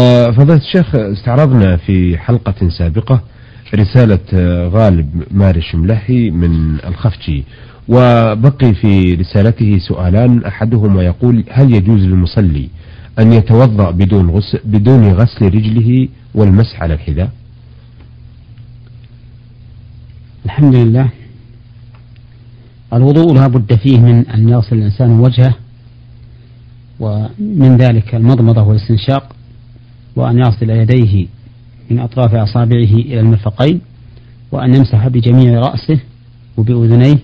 فضيلة الشيخ استعرضنا في حلقة سابقة رسالة آه، غالب مارش ملهي من الخفجي وبقي في رسالته سؤالان أحدهما يقول هل يجوز للمصلي أن يتوضأ بدون غسل, بدون غسل رجله والمسح على الحذاء؟ الحمد لله. الوضوء لا بد فيه من أن يغسل الإنسان وجهه ومن ذلك المضمضة والاستنشاق وأن يغسل يديه من أطراف أصابعه إلى المرفقين وأن يمسح بجميع رأسه وبأذنيه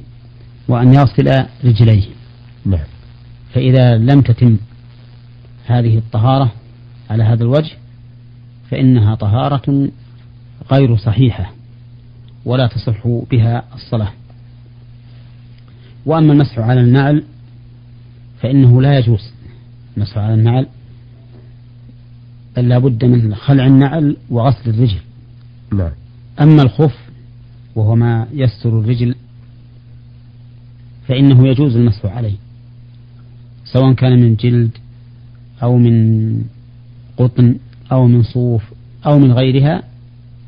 وأن يغسل رجليه. نعم. فإذا لم تتم هذه الطهارة على هذا الوجه فإنها طهارة غير صحيحة ولا تصح بها الصلاة. وأما المسح على النعل فإنه لا يجوز المسح على النعل لا بد من خلع النعل وغسل الرجل. نعم. أما الخف وهو ما يستر الرجل فإنه يجوز المسح عليه سواء كان من جلد أو من قطن أو من صوف أو من غيرها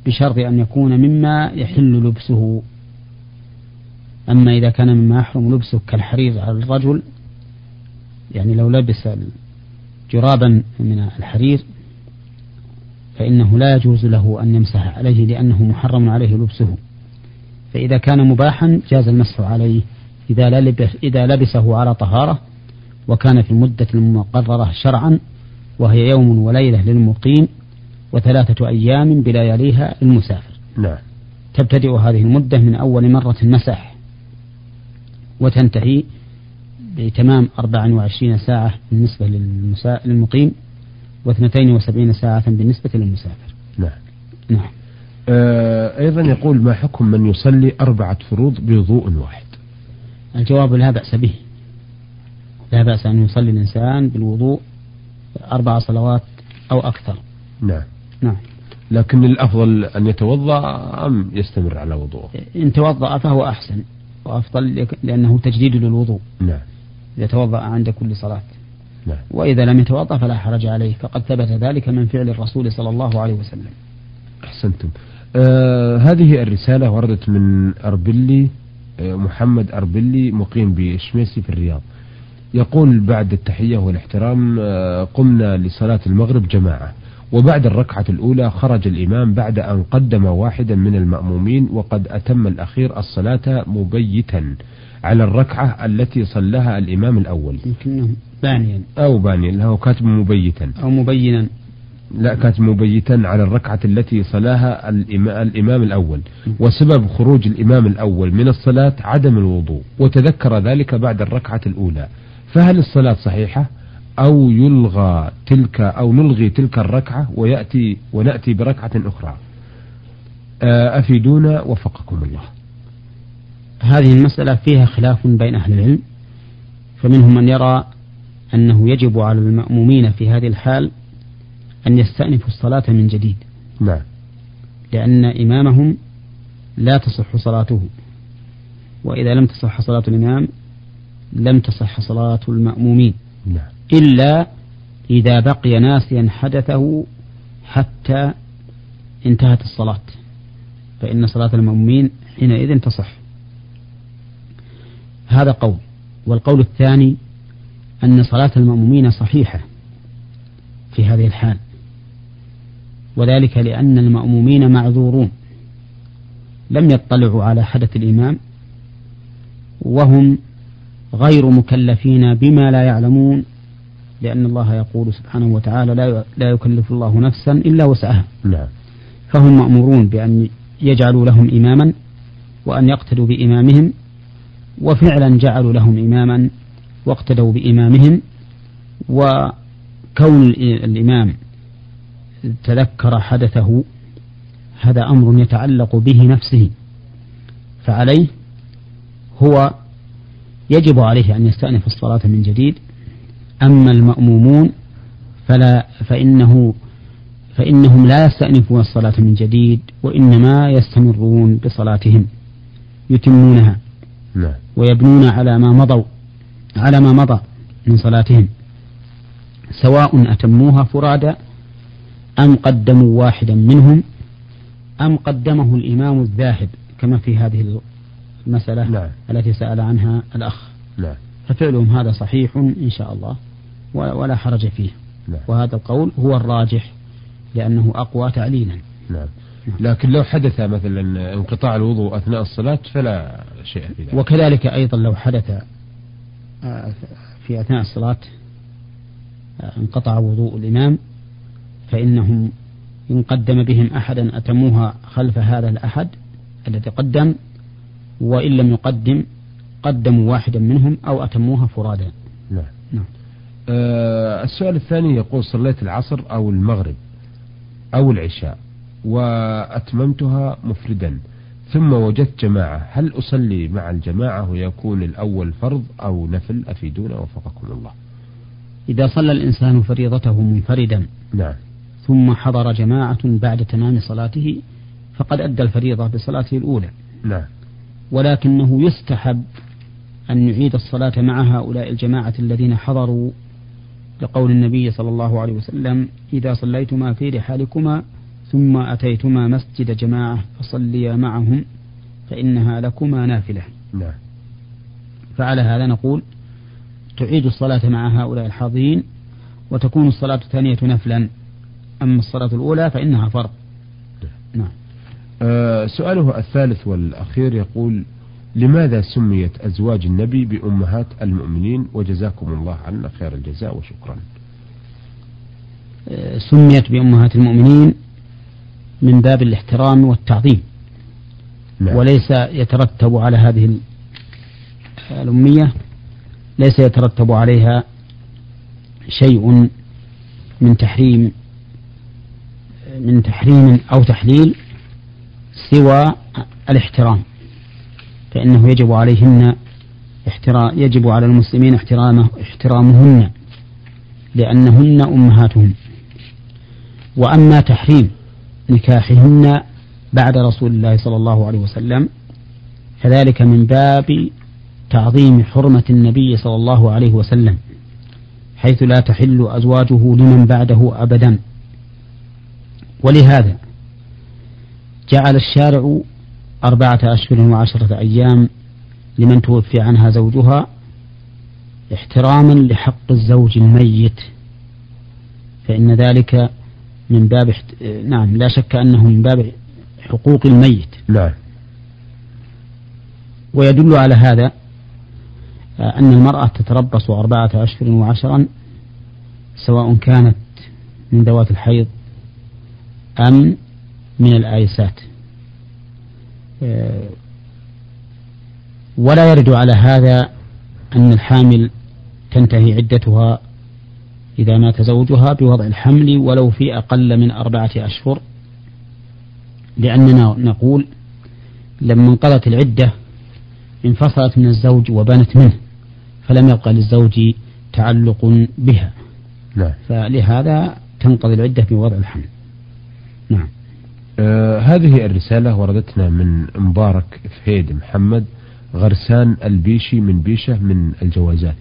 بشرط أن يكون مما يحل لبسه. أما إذا كان مما يحرم لبسه كالحرير على الرجل يعني لو لبس جرابا من الحرير فإنه لا يجوز له أن يمسح عليه لأنه محرم عليه لبسه. فإذا كان مباحا جاز المسح عليه إذا لبس إذا لبسه على طهارة وكان في المدة المقررة شرعا وهي يوم وليلة للمقيم وثلاثة أيام بلياليها للمسافر. نعم. تبتدئ هذه المدة من أول مرة مسح وتنتهي بتمام 24 ساعة بالنسبة للمقيم واثنتين وسبعين ساعة بالنسبة للمسافر. نعم. نعم. آه أيضا يقول ما حكم من يصلي أربعة فروض بوضوء واحد؟ الجواب لا بأس به. لا بأس أن يصلي الإنسان بالوضوء أربع صلوات أو أكثر. نعم. نعم. لكن الأفضل أن يتوضأ أم يستمر على وضوءه؟ إن توضأ فهو أحسن وأفضل لأنه تجديد للوضوء. نعم. يتوضأ عند كل صلاة. نعم. وإذا لم يتوضأ فلا حرج عليه فقد ثبت ذلك من فعل الرسول صلى الله عليه وسلم. أحسنتم. آه هذه الرسالة وردت من أربلي آه محمد أربلي مقيم بشميسي في الرياض. يقول بعد التحية والاحترام آه قمنا لصلاة المغرب جماعة وبعد الركعة الأولى خرج الإمام بعد أن قدم واحدا من المأمومين وقد أتم الأخير الصلاة مبيتا على الركعة التي صلاها الإمام الأول. بانيا أو بانيا له كاتب مبيتا. أو مبينا. لا كاتب مبيتا على الركعة التي صلاها الإمام الأول. وسبب خروج الإمام الأول من الصلاة عدم الوضوء وتذكر ذلك بعد الركعة الأولى. فهل الصلاة صحيحة؟ أو يلغى تلك أو نلغي تلك الركعة ويأتي ونأتي بركعة أخرى. آه، أفيدونا وفقكم الله. هذه المسألة فيها خلاف بين أهل العلم فمنهم من يرى أنه يجب على المأمومين في هذه الحال أن يستأنفوا الصلاة من جديد. نعم. لأن إمامهم لا تصح صلاته. وإذا لم تصح صلاة الإمام لم تصح صلاة المأمومين. نعم. إلا إذا بقي ناسيا حدثه حتى انتهت الصلاة. فإن صلاة المأمومين حينئذ تصح. هذا قول. والقول الثاني أن صلاة المأمومين صحيحة في هذه الحال. وذلك لأن المأمومين معذورون. لم يطلعوا على حدث الإمام وهم غير مكلفين بما لا يعلمون لأن الله يقول سبحانه وتعالى لا لا يكلف الله نفسا إلا وسعها. فهم مأمورون بأن يجعلوا لهم إماما وأن يقتدوا بإمامهم وفعلا جعلوا لهم إماما واقتدوا بإمامهم وكون الإمام تذكر حدثه هذا أمر يتعلق به نفسه فعليه هو يجب عليه أن يستأنف الصلاة من جديد أما المأمومون فلا فإنه فإنهم لا يستأنفون الصلاة من جديد وإنما يستمرون بصلاتهم يتمونها نعم. ويبنون على ما مضوا على ما مضى من صلاتهم. سواء أتموها فرادى أم قدموا واحدا منهم أم قدمه الإمام الذاهب كما في هذه المسألة نعم. التي سأل عنها الأخ. نعم ففعلهم هذا صحيح إن شاء الله ولا حرج فيه. نعم. وهذا القول هو الراجح لأنه أقوى تعليلا. نعم. لكن لو حدث مثلا انقطاع الوضوء أثناء الصلاة فلا شيء في ذلك. وكذلك أيضا لو حدث في أثناء الصلاة آه، انقطع وضوء الإمام فإنهم إن قدم بهم أحدا أتموها خلف هذا الأحد الذي قدم وإن لم يقدم قدموا واحدا منهم أو أتموها فرادا. نعم. نعم. آه السؤال الثاني يقول صليت العصر أو المغرب أو العشاء وأتممتها مفردا. ثم وجدت جماعة. هل أصلي مع الجماعة ويكون الأول فرض أو نفل؟ أفيدونا وفقكم الله. إذا صلى الإنسان فريضته منفردا نعم. ثم حضر جماعة بعد تمام صلاته فقد أدى الفريضة بصلاته الأولى. نعم. ولكنه يستحب أن يعيد الصلاة مع هؤلاء الجماعة الذين حضروا لقول النبي صلى الله عليه وسلم إذا صليتما في رحالكما ثم أتيتما مسجد جماعة فصليا معهم فإنها لكما نافلة. نعم. فعلى هذا نقول. تعيد الصلاة مع هؤلاء الحاضرين وتكون الصلاة الثانية نفلا. أما الصلاة الأولى فإنها فرض. نعم. أه سؤاله الثالث والأخير يقول لماذا سميت أزواج النبي بأمهات المؤمنين؟ وجزاكم الله عنا خير الجزاء وشكرا. أه سميت بأمهات المؤمنين من باب الاحترام والتعظيم. نعم. وليس يترتب على هذه الأمية ليس يترتب عليها شيء من تحريم من تحريم أو تحليل سوى الاحترام. فإنه يجب عليهن احترام يجب على المسلمين احترامه احترامهن لأنهن أمهاتهم. وأما تحريم نكاحهن بعد رسول الله صلى الله عليه وسلم. فذلك من باب تعظيم حرمة النبي صلى الله عليه وسلم حيث لا تحل أزواجه لمن بعده أبدا. ولهذا جعل الشارع أربعة أشهر وعشرة أيام لمن توفي عنها زوجها احتراما لحق الزوج الميت فإن ذلك من باب احت... نعم لا شك أنه من باب حقوق الميت. نعم ويدل على هذا أن المرأة تتربص أربعة أشهر وعشرا سواء كانت من ذوات الحيض أم من الآيسات. ولا يرد على هذا أن الحامل تنتهي عدتها إذا مات زوجها بوضع الحمل ولو في أقل من أربعة أشهر لأننا نقول لما انقضت العدة انفصلت من الزوج وبانت منه فلم يبقى للزوج تعلق بها. نعم. فلهذا تنقضي العدة بوضع الحمل. نعم. آه هذه الرسالة وردتنا من مبارك فهيد محمد غرسان البيشي من بيشة من الجوازات.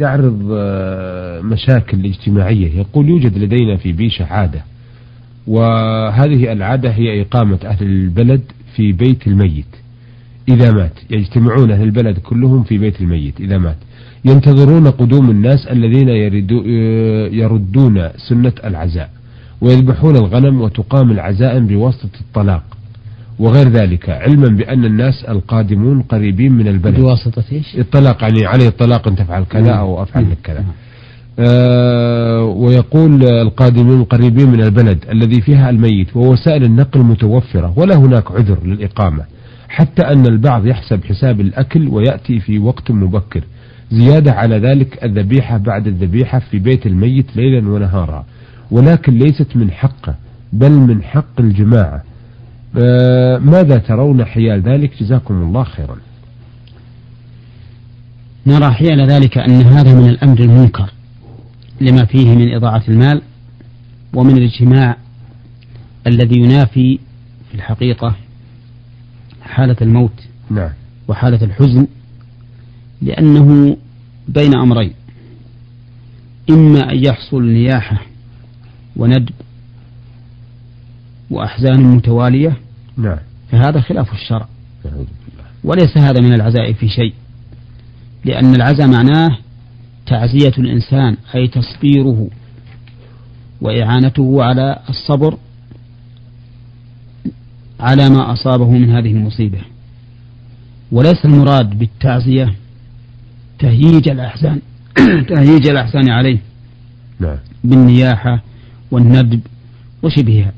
يعرض آه مشاكل اجتماعية. يقول يوجد لدينا في بيشة عادة وهذه العادة هي إقامة أهل البلد في بيت الميت. إذا مات يجتمعون أهل البلد كلهم في بيت الميت. إذا مات ينتظرون قدوم الناس الذين يردون سنة العزاء ويذبحون الغنم وتقام العزائم بواسطة الطلاق. وغير ذلك علما بأن الناس القادمون قريبين من البلد. بواسطة إيش؟ الطلاق يعني عليه الطلاق أن تفعل كذا أو أفعل لك كذا. آه ويقول القادمون قريبين من البلد الذي فيها الميت ووسائل النقل متوفرة ولا هناك عذر للإقامة. حتى أن البعض يحسب حساب الأكل ويأتي في وقت مبكر. زيادة على ذلك الذبيحة بعد الذبيحة في بيت الميت ليلا ونهارا. ولكن ليست من حقه بل من حق الجماعة. ماذا ترون حيال ذلك؟ جزاكم الله خيرا. نرى حيال ذلك أن هذا من الأمر المنكر لما فيه من إضاعة المال ومن الاجتماع الذي ينافي في الحقيقة حالة الموت نعم. وحالة الحزن لأنه بين أمرين. إما أن يحصل نياحة وندب وأحزان متوالية. نعم. فهذا خلاف الشرع. بالله وليس هذا من العزاء في شيء. لأن العزاء معناه تعزية الإنسان أي تصبيره وإعانته على الصبر على ما أصابه من هذه المصيبة. وليس المراد بالتعزية تهييج الأحزان تهييج الأحزان عليه. نعم. بالنياحة والندب وشبهها.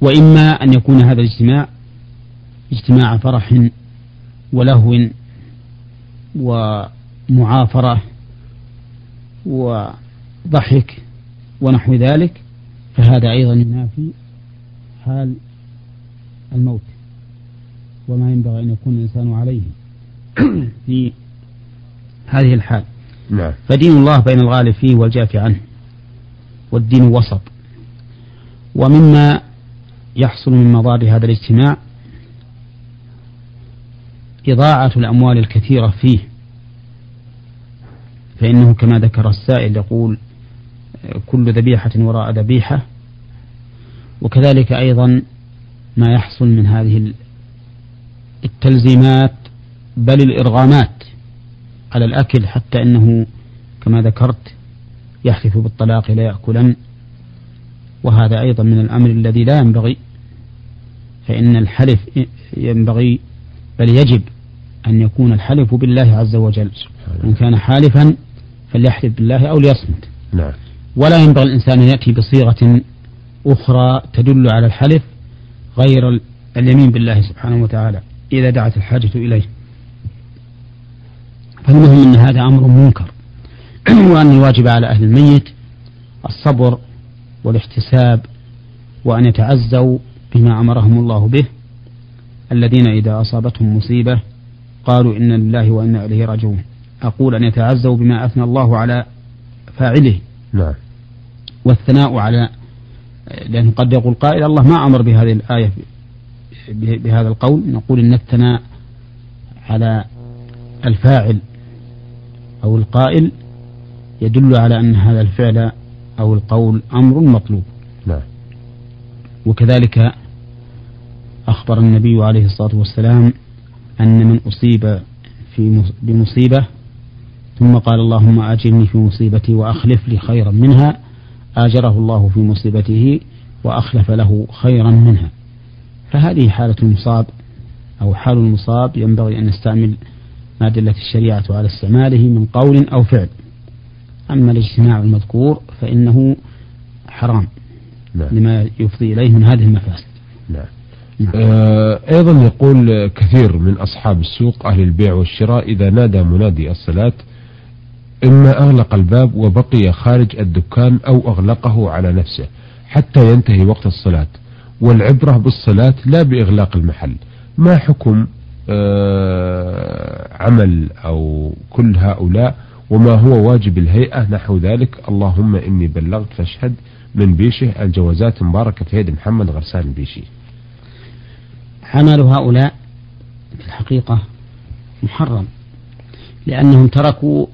وإما أن يكون هذا الاجتماع اجتماع فرح ولهو ومعافرة وضحك ونحو ذلك فهذا أيضا ينافي حال الموت وما ينبغي أن يكون الإنسان عليه في هذه الحال. نعم. فدين الله بين الغالب فيه والجافي عنه والدين وسط. ومما يحصل من مضار هذا الاجتماع إضاعة الأموال الكثيرة فيه. فإنه كما ذكر السائل يقول كل ذبيحة وراء ذبيحة. وكذلك أيضا ما يحصل من هذه التلزيمات بل الإرغامات على الأكل حتى أنه كما ذكرت يحلف بالطلاق لا يأكلن. وهذا أيضا من الأمر الذي لا ينبغي فإن الحلف ينبغي بل يجب أن يكون الحلف بالله عز وجل. إن كان حالفا فليحلف بالله أو ليصمت. نعم. ولا ينبغي الإنسان أن يأتي بصيغة أخرى تدل على الحلف غير اليمين بالله سبحانه وتعالى إذا دعت الحاجة إليه. فالمهم أن هذا أمر منكر وأن الواجب على أهل الميت الصبر والاحتساب وأن يتعزوا بما أمرهم الله به الذين إذا أصابتهم مصيبة قالوا إنا لله وإنا إليه راجعون. أقول أن يتعزوا بما أثنى الله على فاعله. نعم. والثناء على لأنه قد يقول قائل الله ما أمر بهذه الآية بهذا القول. نقول إن الثناء على الفاعل أو القائل يدل على أن هذا الفعل أو القول أمر مطلوب. نعم. وكذلك أخبر النبي عليه الصلاة والسلام أن من أصيب في بمصيبة ثم قال اللهم أجرني في مصيبتي وأخلف لي خيرا منها آجره الله في مصيبته وأخلف له خيرا منها. فهذه حالة المصاب أو حال المصاب ينبغي أن نستعمل ما دلت الشريعة على استعماله من قول أو فعل. أما الاجتماع المذكور فإنه حرام. نعم. لما يفضي إليه من هذه المفاسد. نعم. نعم. آه أيضا يقول كثير من أصحاب السوق أهل البيع والشراء إذا نادى منادي الصلاة إما أغلق الباب وبقي خارج الدكان أو أغلقه على نفسه حتى ينتهي وقت الصلاة والعبرة بالصلاة لا بإغلاق المحل. ما حكم آه عمل أو كل هؤلاء وما هو واجب الهيئة نحو ذلك؟ اللهم إني بلغت فاشهد من بيشه الجوازات مباركة في يد محمد غرسان البيشي عمل هؤلاء في الحقيقة محرم لأنهم تركوا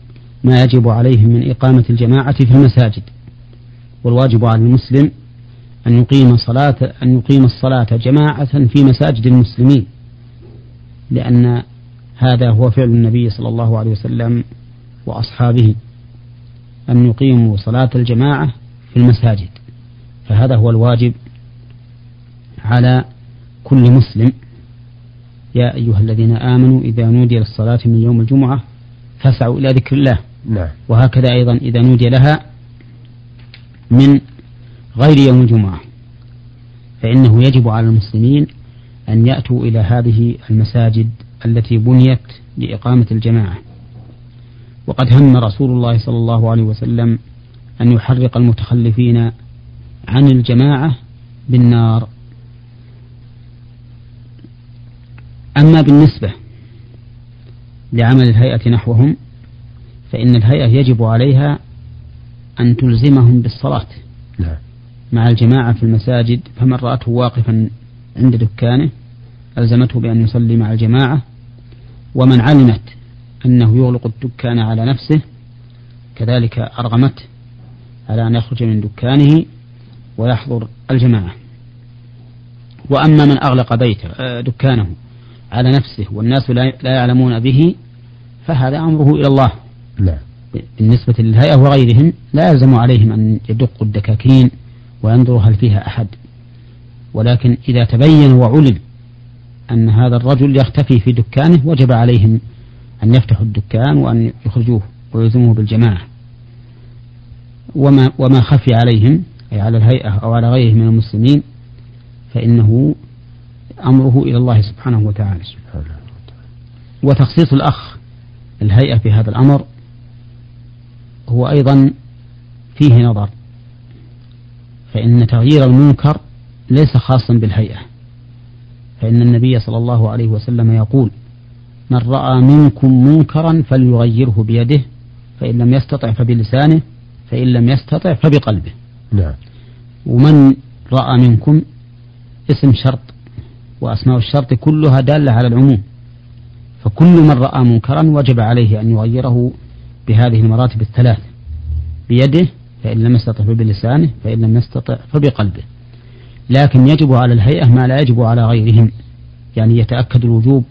ما يجب عليهم من إقامة الجماعة في المساجد. والواجب على المسلم أن يقيم صلاة أن يقيم الصلاة جماعة في مساجد المسلمين لأن هذا هو فعل النبي صلى الله عليه وسلم وأصحابه أن يقيموا صلاة الجماعة في المساجد. فهذا هو الواجب على كل مسلم. يا أيها الذين آمنوا إذا نودي للصلاة من يوم الجمعة فاسعوا إلى ذكر الله. نعم. وهكذا أيضا إذا نودي لها من غير يوم الجمعة. فإنه يجب على المسلمين أن يأتوا إلى هذه المساجد التي بنيت لإقامة الجماعة. وقد هم رسول الله صلى الله عليه وسلم أن يحرق المتخلفين عن الجماعة بالنار. أما بالنسبة لعمل الهيئة نحوهم فإن الهيئة يجب عليها أن تلزمهم بالصلاة نعم. مع الجماعة في المساجد. فمن رأته واقفا عند دكانه ألزمته بأن يصلي مع الجماعة. ومن علمت أنه يغلق الدكان على نفسه كذلك أرغمته على أن يخرج من دكانه ويحضر الجماعة. وأما من أغلق بيته آه، دكانه على نفسه والناس لا يعلمون به فهذا أمره إلى الله. نعم بالنسبة للهيئة وغيرهم لا يلزم عليهم أن يدقوا الدكاكين وينظروا هل فيها أحد. ولكن إذا تبين وعلم أن هذا الرجل يختفي في دكانه وجب عليهم أن يفتحوا الدكان وأن يخرجوه ويلزموه بالجماعة. وما وما خفي عليهم أي على الهيئة أو على غيره من المسلمين فإنه أمره إلى الله سبحانه وتعالى. وتخصيص الأخ الهيئة في هذا الأمر هو أيضا فيه نظر. فإن تغيير المنكر ليس خاصا بالهيئة. فإن النبي صلى الله عليه وسلم يقول من رأى منكم منكرا فليغيره بيده فإن لم يستطع فبلسانه فإن لم يستطع فبقلبه. نعم. ومن رأى منكم اسم شرط وأسماء الشرط كلها دالة على العموم فكل من رأى منكرا وجب عليه أن يغيره بهذه المراتب الثلاث بيده فإن لم يستطع فبلسانه فإن لم يستطع فبقلبه. لكن يجب على الهيئة ما لا يجب على غيرهم يعني يتأكد الوجوب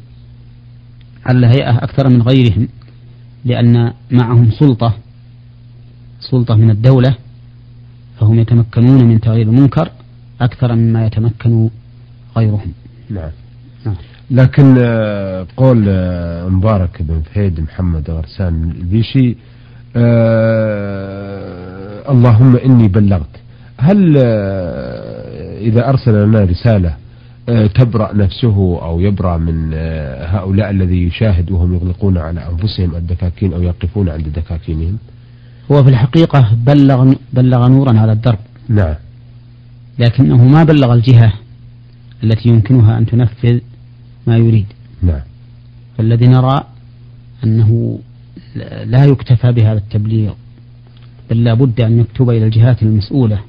على الهيئة أكثر من غيرهم لأن معهم سلطة سلطة من الدولة فهم يتمكنون من تغيير المنكر أكثر مما يتمكن غيرهم. نعم, نعم. لكن آه، قول آه، مبارك بن فهيد محمد غرسان البيشي آه اللهم إني بلغت. هل آه إذا أرسل لنا رسالة تبرأ نفسه أو يبرأ من هؤلاء الذي يشاهد وهم يغلقون على أنفسهم الدكاكين أو يقفون عند دكاكينهم؟ هو في الحقيقة بلغ بلغ نورا على الدرب. نعم. لكنه ما بلغ الجهة التي يمكنها أن تنفذ ما يريد. نعم. فالذي نرى أنه لا يكتفى بهذا التبليغ بل لا بد أن يكتب إلى الجهات المسؤولة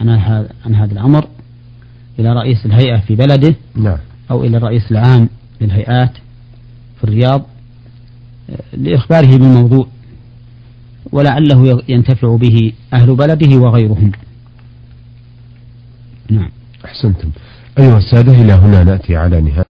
عن هذا عن هذا الأمر إلى رئيس الهيئة في بلده نعم. أو إلى الرئيس العام للهيئات في الرياض لإخباره بالموضوع. ولعله ينتفع به أهل بلده وغيرهم. نعم. أحسنتم. أيها السادة إلى هنا نأتي على نهاية